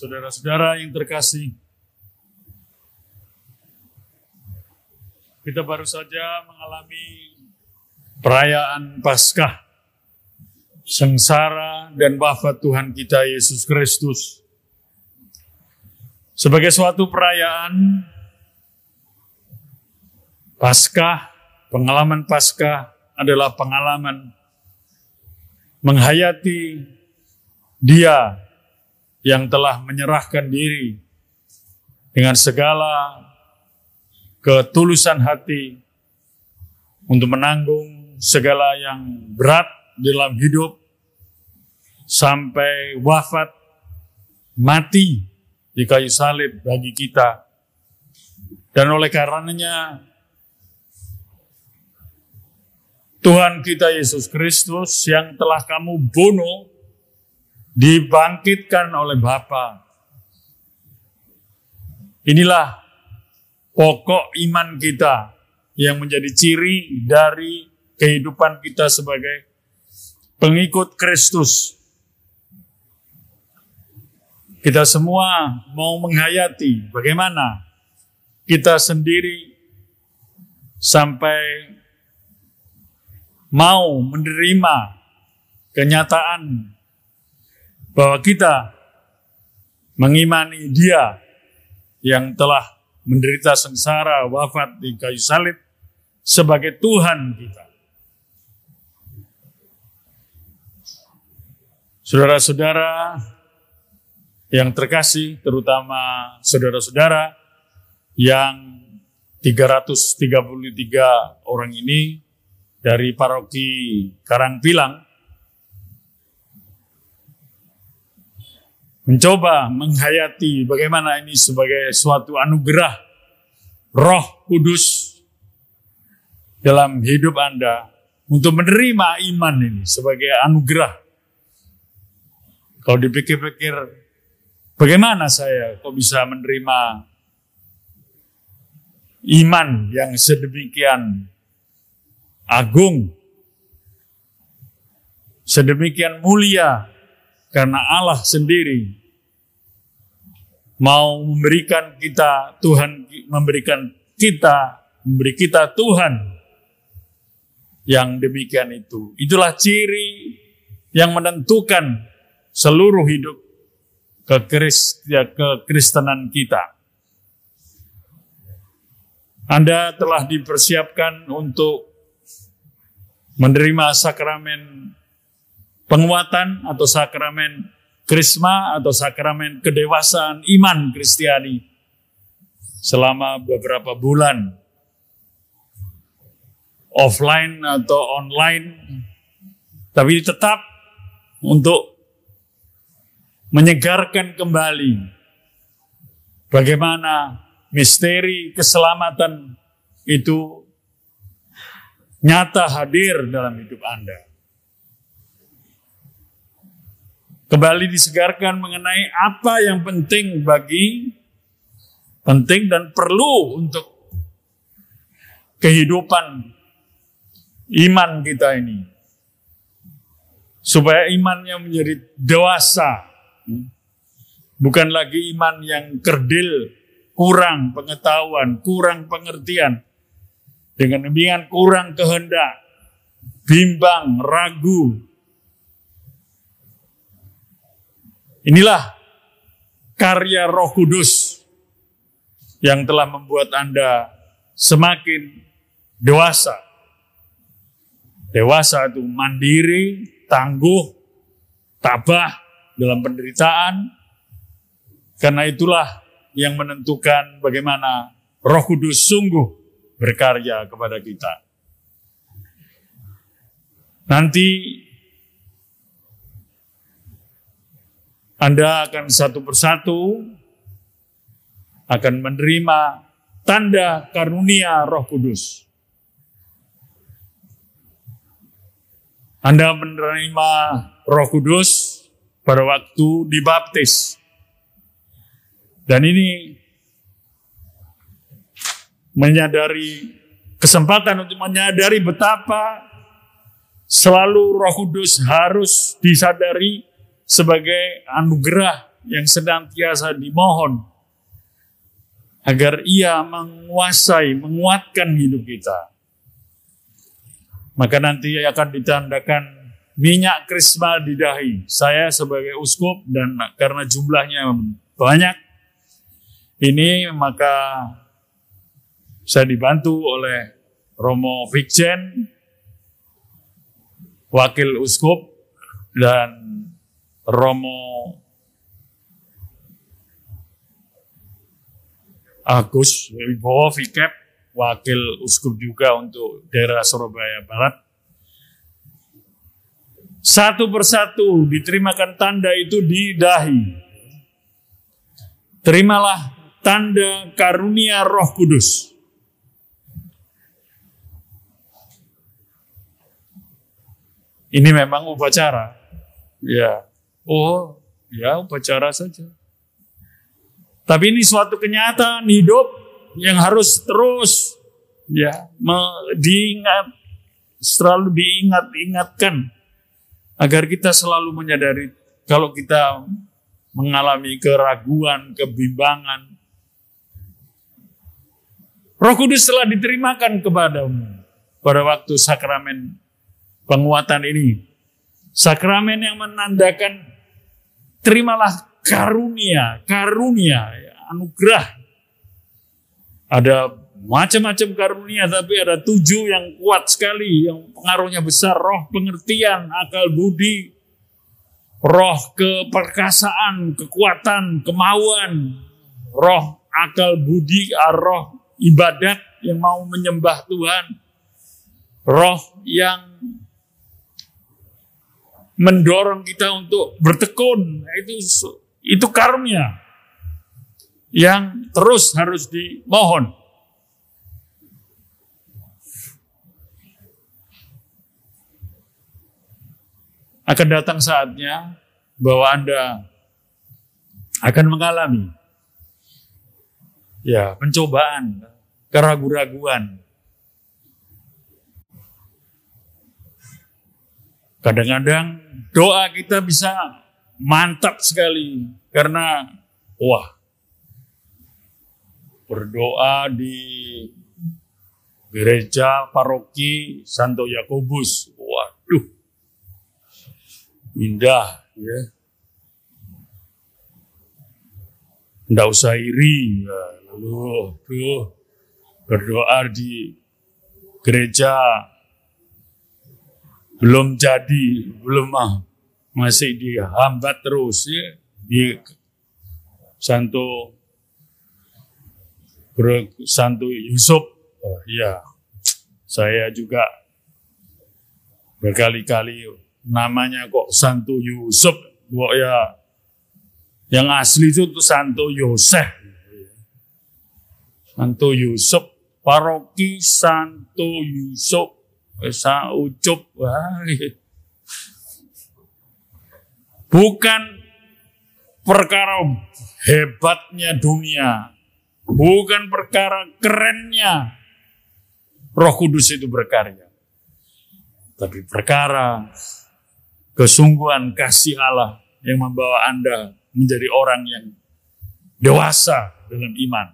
Saudara-saudara yang terkasih, kita baru saja mengalami perayaan Paskah, sengsara dan wafat Tuhan kita Yesus Kristus. Sebagai suatu perayaan Paskah, pengalaman Paskah adalah pengalaman menghayati Dia yang telah menyerahkan diri dengan segala ketulusan hati untuk menanggung segala yang berat dalam hidup sampai wafat mati di kayu salib bagi kita. Dan oleh karenanya Tuhan kita Yesus Kristus yang telah kamu bunuh dibangkitkan oleh Bapa. Inilah pokok iman kita yang menjadi ciri dari kehidupan kita sebagai pengikut Kristus. Kita semua mau menghayati bagaimana kita sendiri sampai mau menerima kenyataan bahwa kita mengimani Dia yang telah menderita sengsara wafat di kayu salib sebagai Tuhan kita. Saudara-saudara yang terkasih, terutama saudara-saudara yang 333 orang ini dari paroki Karangpilang mencoba menghayati bagaimana ini sebagai suatu anugerah Roh Kudus dalam hidup Anda untuk menerima iman ini sebagai anugerah. Kalau dipikir-pikir, bagaimana saya kok bisa menerima iman yang sedemikian agung, sedemikian mulia, karena Allah sendiri mau memberikan kita Tuhan memberikan kita memberi kita Tuhan yang demikian itu. Itulah ciri yang menentukan seluruh hidup kekristenan kita. Anda telah dipersiapkan untuk menerima sakramen penguatan atau sakramen krisma atau sakramen kedewasaan iman Kristiani selama beberapa bulan offline atau online tapi tetap untuk menyegarkan kembali bagaimana misteri keselamatan itu nyata hadir dalam hidup Anda. Kembali disegarkan mengenai apa yang penting bagi penting dan perlu untuk kehidupan iman kita ini. Supaya imannya menjadi dewasa. Bukan lagi iman yang kerdil, kurang pengetahuan, kurang pengertian. Dengan demikian kurang kehendak, bimbang, ragu, Inilah karya Roh Kudus yang telah membuat Anda semakin dewasa. Dewasa itu mandiri, tangguh, tabah dalam penderitaan. Karena itulah yang menentukan bagaimana Roh Kudus sungguh berkarya kepada kita. Nanti Anda akan satu persatu akan menerima tanda karunia Roh Kudus. Anda menerima Roh Kudus pada waktu dibaptis. Dan ini menyadari kesempatan untuk menyadari betapa selalu Roh Kudus harus disadari sebagai anugerah yang senantiasa dimohon agar ia menguasai, menguatkan hidup kita. Maka nanti akan ditandakan minyak krisma di dahi. Saya sebagai uskup dan karena jumlahnya banyak, ini maka saya dibantu oleh Romo Vikjen, Wakil Uskup, dan Romo Agus Wibowo Vikep, Wakil Uskup juga untuk daerah Surabaya Barat. Satu persatu diterimakan tanda itu di dahi. Terimalah tanda karunia roh kudus. Ini memang upacara. Ya. Oh, ya upacara saja. Tapi ini suatu kenyataan hidup yang harus terus ya diingat selalu diingat-ingatkan agar kita selalu menyadari kalau kita mengalami keraguan, kebimbangan, Roh Kudus telah diterimakan kepadamu pada waktu sakramen penguatan ini. Sakramen yang menandakan terimalah karunia, karunia, anugerah. Ada macam-macam karunia, tapi ada tujuh yang kuat sekali, yang pengaruhnya besar. Roh pengertian, akal budi, roh keperkasaan, kekuatan, kemauan, roh akal budi, roh ibadat yang mau menyembah Tuhan, roh yang mendorong kita untuk bertekun itu itu karunia yang terus harus dimohon. Akan datang saatnya bahwa Anda akan mengalami ya pencobaan, keraguan-raguan, Kadang-kadang doa kita bisa mantap sekali karena wah berdoa di gereja paroki Santo Yakobus. Waduh. Indah ya. Tidak usah iri. Ya. Lalu tuh berdoa di gereja belum jadi, belum ah, masih dihambat terus ya di Santo Santo Yusuf. Oh, ya, saya juga berkali-kali namanya kok Santo Yusuf, kok ya yang asli itu tuh Santo Yosef. Santo Yusuf, paroki Santo Yusuf Esa ucup. Bukan perkara hebatnya dunia. Bukan perkara kerennya roh kudus itu berkarya. Tapi perkara kesungguhan kasih Allah yang membawa Anda menjadi orang yang dewasa dalam iman.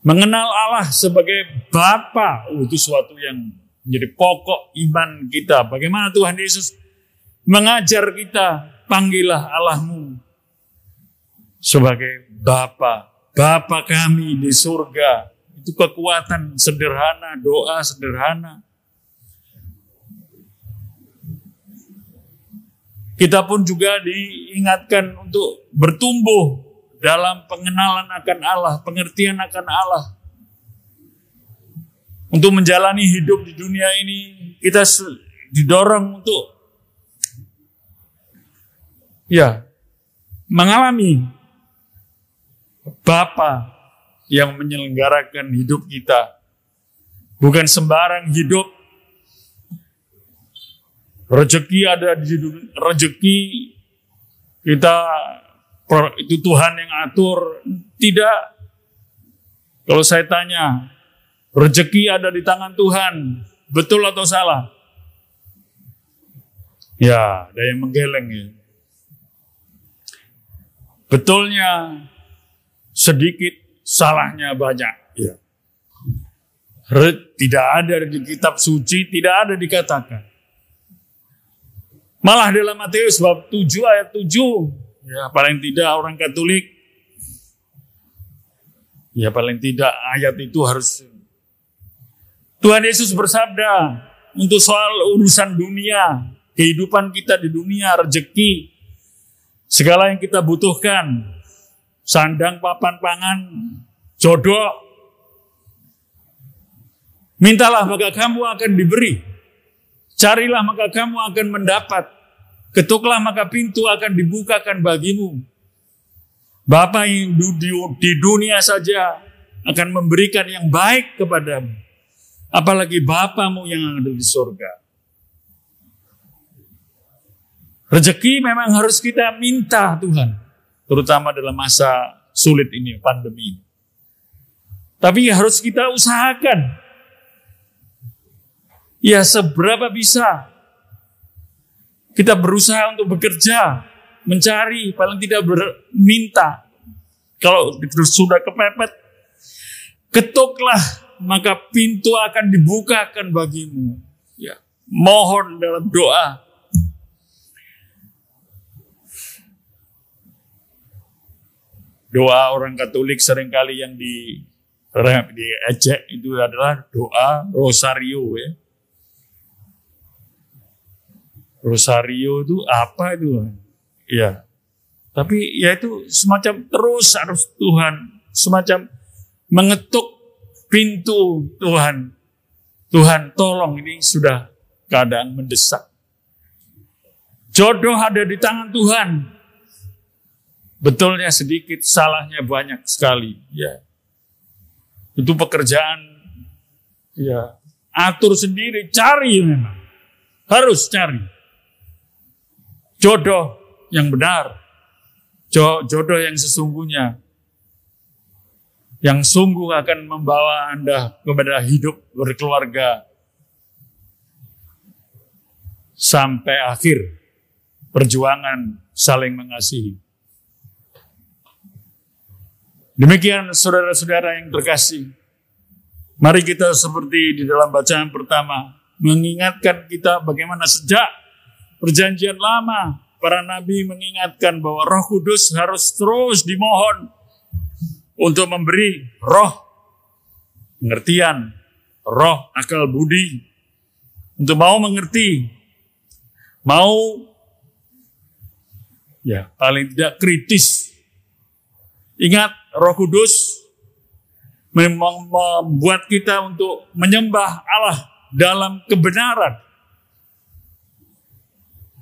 Mengenal Allah sebagai Bapa oh, itu suatu yang menjadi pokok iman kita. Bagaimana Tuhan Yesus mengajar kita, panggillah Allahmu sebagai Bapa. Bapa kami di surga. Itu kekuatan sederhana, doa sederhana. Kita pun juga diingatkan untuk bertumbuh dalam pengenalan akan Allah, pengertian akan Allah. Untuk menjalani hidup di dunia ini, kita didorong untuk ya mengalami Bapa yang menyelenggarakan hidup kita. Bukan sembarang hidup. Rezeki ada di rezeki kita itu Tuhan yang atur. Tidak. Kalau saya tanya, Rezeki ada di tangan Tuhan. Betul atau salah? Ya, ada yang menggeleng ya. Betulnya sedikit, salahnya banyak. Ya. Tidak ada di kitab suci, tidak ada dikatakan. Malah dalam Matius bab 7 ayat 7, ya paling tidak orang Katolik, ya paling tidak ayat itu harus Tuhan Yesus bersabda untuk soal urusan dunia, kehidupan kita di dunia, rezeki, segala yang kita butuhkan, sandang, papan, pangan, jodoh, mintalah maka kamu akan diberi. Carilah maka kamu akan mendapat. Ketuklah maka pintu akan dibukakan bagimu. Bapak yang di dunia saja akan memberikan yang baik kepadamu. Apalagi Bapamu yang ada di surga. Rezeki memang harus kita minta Tuhan. Terutama dalam masa sulit ini, pandemi. Tapi harus kita usahakan Ya seberapa bisa kita berusaha untuk bekerja, mencari, paling tidak berminta. Kalau sudah kepepet, ketuklah maka pintu akan dibukakan bagimu. Ya, mohon dalam doa. Doa orang Katolik sering kali yang di diejek itu adalah doa rosario ya Rosario itu apa itu? Ya. Tapi ya itu semacam terus harus Tuhan, semacam mengetuk pintu Tuhan. Tuhan tolong ini sudah keadaan mendesak. Jodoh ada di tangan Tuhan. Betulnya sedikit, salahnya banyak sekali. Ya, itu pekerjaan. Ya, atur sendiri, cari memang, harus cari jodoh yang benar, jodoh yang sesungguhnya, yang sungguh akan membawa Anda kepada hidup berkeluarga sampai akhir perjuangan saling mengasihi. Demikian saudara-saudara yang terkasih, mari kita seperti di dalam bacaan pertama mengingatkan kita bagaimana sejak perjanjian lama, para nabi mengingatkan bahwa roh kudus harus terus dimohon untuk memberi roh pengertian, roh akal budi, untuk mau mengerti, mau ya paling tidak kritis. Ingat roh kudus memang membuat kita untuk menyembah Allah dalam kebenaran.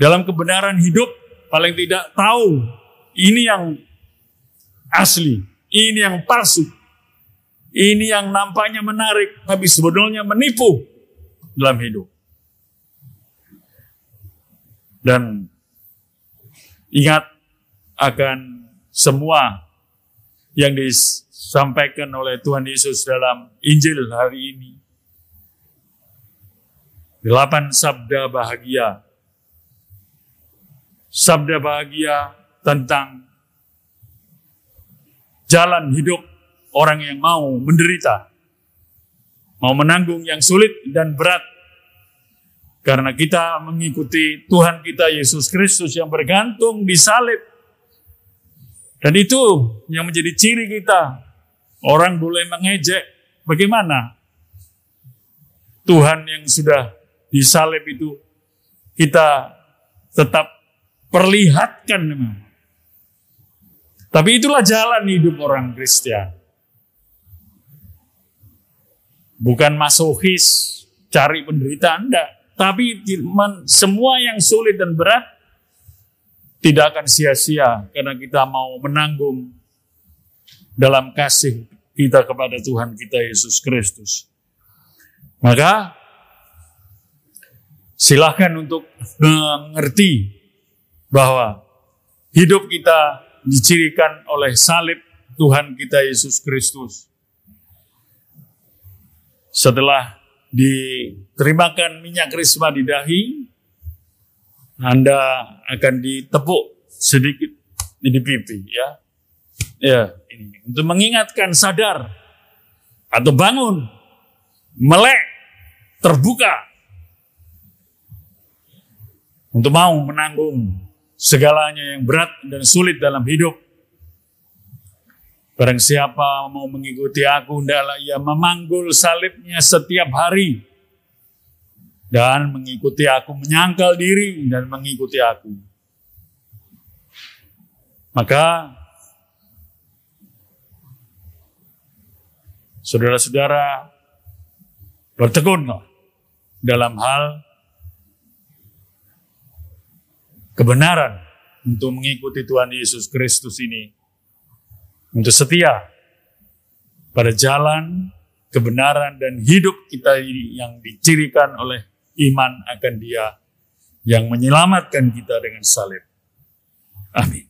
Dalam kebenaran hidup paling tidak tahu ini yang asli, ini yang palsu, ini yang nampaknya menarik tapi sebetulnya menipu dalam hidup. Dan ingat akan semua yang disampaikan oleh Tuhan Yesus dalam Injil hari ini. Delapan sabda bahagia sabda bahagia tentang jalan hidup orang yang mau menderita, mau menanggung yang sulit dan berat, karena kita mengikuti Tuhan kita Yesus Kristus yang bergantung di salib. Dan itu yang menjadi ciri kita. Orang boleh mengejek bagaimana Tuhan yang sudah disalib itu kita tetap Perlihatkan memang. Tapi itulah jalan hidup orang Kristen. Bukan masohis, cari penderitaan, enggak. Tapi semua yang sulit dan berat tidak akan sia-sia karena kita mau menanggung dalam kasih kita kepada Tuhan kita Yesus Kristus. Maka silahkan untuk mengerti bahwa hidup kita dicirikan oleh salib Tuhan kita Yesus Kristus. Setelah diterimakan minyak krisma di dahi, Anda akan ditepuk sedikit di pipi ya. Ya, ini untuk mengingatkan sadar atau bangun, melek, terbuka untuk mau menanggung segalanya yang berat dan sulit dalam hidup. Barang siapa mau mengikuti aku, hendaklah ia memanggul salibnya setiap hari dan mengikuti aku, menyangkal diri dan mengikuti aku. Maka saudara-saudara bertekunlah dalam hal kebenaran untuk mengikuti Tuhan Yesus Kristus ini. Untuk setia pada jalan kebenaran dan hidup kita ini yang dicirikan oleh iman akan dia yang menyelamatkan kita dengan salib. Amin.